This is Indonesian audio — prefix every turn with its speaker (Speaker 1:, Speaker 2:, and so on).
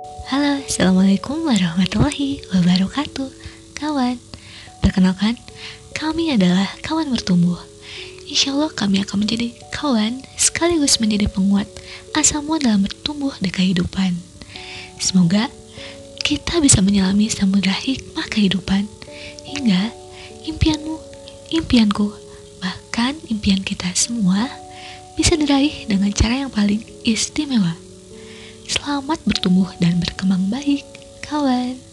Speaker 1: Halo, Assalamualaikum warahmatullahi wabarakatuh. Kawan, perkenalkan, kami adalah kawan bertumbuh. Insya Allah kami akan menjadi kawan sekaligus menjadi penguat asamu dalam bertumbuh di kehidupan. Semoga kita bisa menyelami samudera hikmah kehidupan Hingga impianmu, impianku, bahkan impian kita semua bisa diraih dengan cara yang paling istimewa. Selamat bertumbuh dan berkembang baik, kawan.